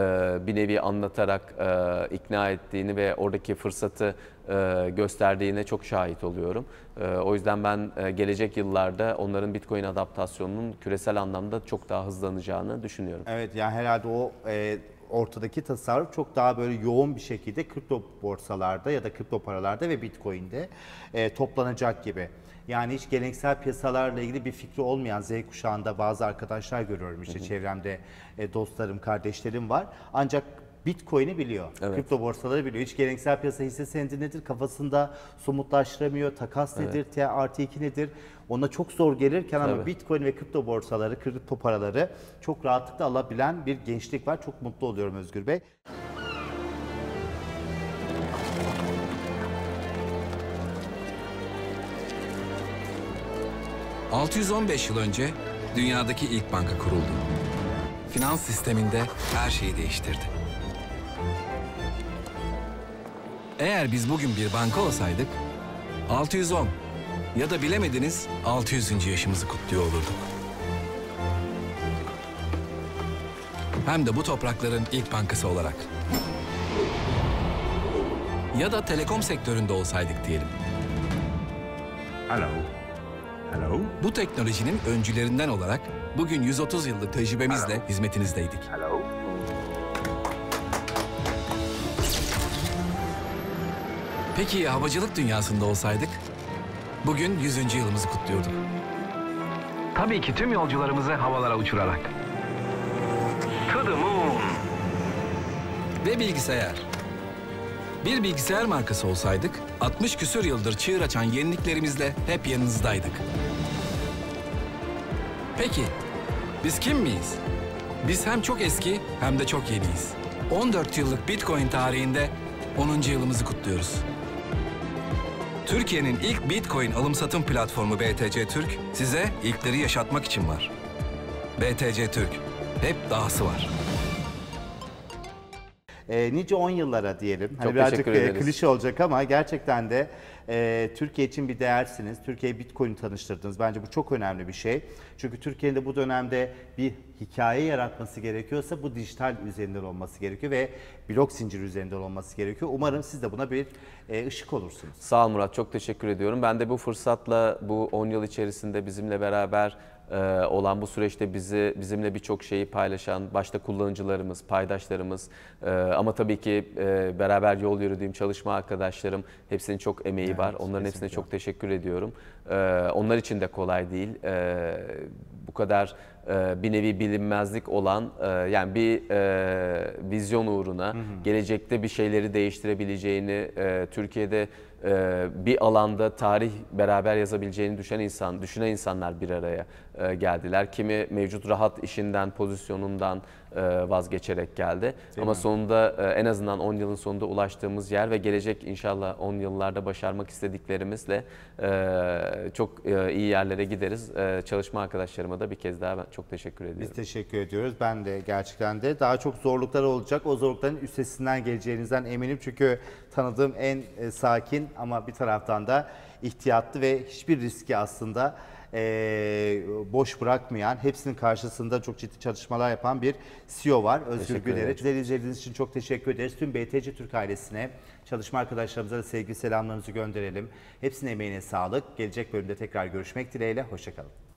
bir nevi anlatarak e, ikna ettiğini ve oradaki fırsatı e, gösterdiğine çok şahit oluyorum. E, o yüzden ben e, gelecek yıllarda onların Bitcoin adaptasyonunun küresel anlamda çok daha hızlanacağını düşünüyorum. Evet yani herhalde o e, ortadaki tasarruf çok daha böyle yoğun bir şekilde kripto borsalarda ya da kripto paralarda ve Bitcoin'de e, toplanacak gibi. Yani hiç geleneksel piyasalarla ilgili bir fikri olmayan Z kuşağında bazı arkadaşlar görüyorum işte çevremde e, dostlarım, kardeşlerim var. Ancak Bitcoin'i biliyor. Evet. Kripto borsaları biliyor. Hiç geleneksel piyasa hisse senedi nedir kafasında somutlaştıramıyor. Takas nedir, T artı 2 nedir? Ona çok zor gelirken ama. Bitcoin ve kripto borsaları, kripto paraları çok rahatlıkla alabilen bir gençlik var. Çok mutlu oluyorum Özgür Bey. – 615 yıl önce dünyadaki ilk banka kuruldu. Finans sisteminde her şeyi değiştirdi. Eğer biz bugün bir banka olsaydık 610 ya da bilemediniz 600. yaşımızı kutluyor olurduk. Hem de bu toprakların ilk bankası olarak. Ya da telekom sektöründe olsaydık diyelim. Hello. Hello. Bu teknolojinin öncülerinden olarak bugün 130 yıllık tecrübemizle hizmetinizdeydik. Hello. Peki ya havacılık dünyasında olsaydık? Bugün 100. yılımızı kutluyorduk. Tabii ki tüm yolcularımızı havalara uçurarak. To the moon. Ve bilgisayar. Bir bilgisayar markası olsaydık, 60 küsür yıldır çığır açan yeniliklerimizle hep yanınızdaydık. Peki, biz kim miyiz? Biz hem çok eski hem de çok yeniyiz. 14 yıllık Bitcoin tarihinde 10. yılımızı kutluyoruz. Türkiye'nin ilk Bitcoin alım satım platformu BTC Türk size ilkleri yaşatmak için var. BTC Türk, hep dahası var. E, nice 10 yıllara diyelim. Hani Çok birazcık teşekkür e, ederiz. klişe olacak ama gerçekten de e, Türkiye için bir değersiniz. Türkiye'ye Bitcoin'i tanıştırdınız. Bence bu çok önemli bir şey. Çünkü Türkiye'nin de bu dönemde bir hikaye yaratması gerekiyorsa bu dijital üzerinden olması gerekiyor ve blok zinciri üzerinden olması gerekiyor. Umarım siz de buna bir e, ışık olursunuz. Sağ ol Murat, çok teşekkür ediyorum. Ben de bu fırsatla bu 10 yıl içerisinde bizimle beraber olan bu süreçte bizi bizimle birçok şeyi paylaşan başta kullanıcılarımız, paydaşlarımız e, ama tabii ki e, beraber yol yürüdüğüm çalışma arkadaşlarım hepsinin çok emeği var. Onların hepsine kesinlikle. çok teşekkür ediyorum. E, onlar için de kolay değil. Bu kadar e, bir nevi bilinmezlik olan e, yani bir e, vizyon uğruna gelecekte bir şeyleri değiştirebileceğini e, Türkiye'de e, bir alanda tarih beraber yazabileceğini düşünen insan düşünen insanlar bir araya geldiler. Kimi mevcut rahat işinden, pozisyonundan e, vazgeçerek geldi. Ama sonunda e, en azından 10 yılın sonunda ulaştığımız yer ve gelecek inşallah 10 yıllarda başarmak istediklerimizle e, çok e, iyi yerlere gideriz. E, Çalışma arkadaşlarıma da bir kez daha ben çok teşekkür ediyorum. Biz teşekkür ediyoruz. Ben de gerçekten de daha çok zorluklar olacak. O zorlukların üstesinden geleceğinizden eminim. Çünkü tanıdığım en e, sakin ama bir taraftan da ihtiyatlı ve hiçbir riski aslında e, boş bırakmayan, hepsinin karşısında çok ciddi çalışmalar yapan bir CEO var. Özgür Güler'e. Bizleri izlediğiniz için çok teşekkür ederiz. Tüm BTC Türk ailesine, çalışma arkadaşlarımıza da sevgi selamlarınızı gönderelim. Hepsinin emeğine sağlık. Gelecek bölümde tekrar görüşmek dileğiyle. Hoşçakalın.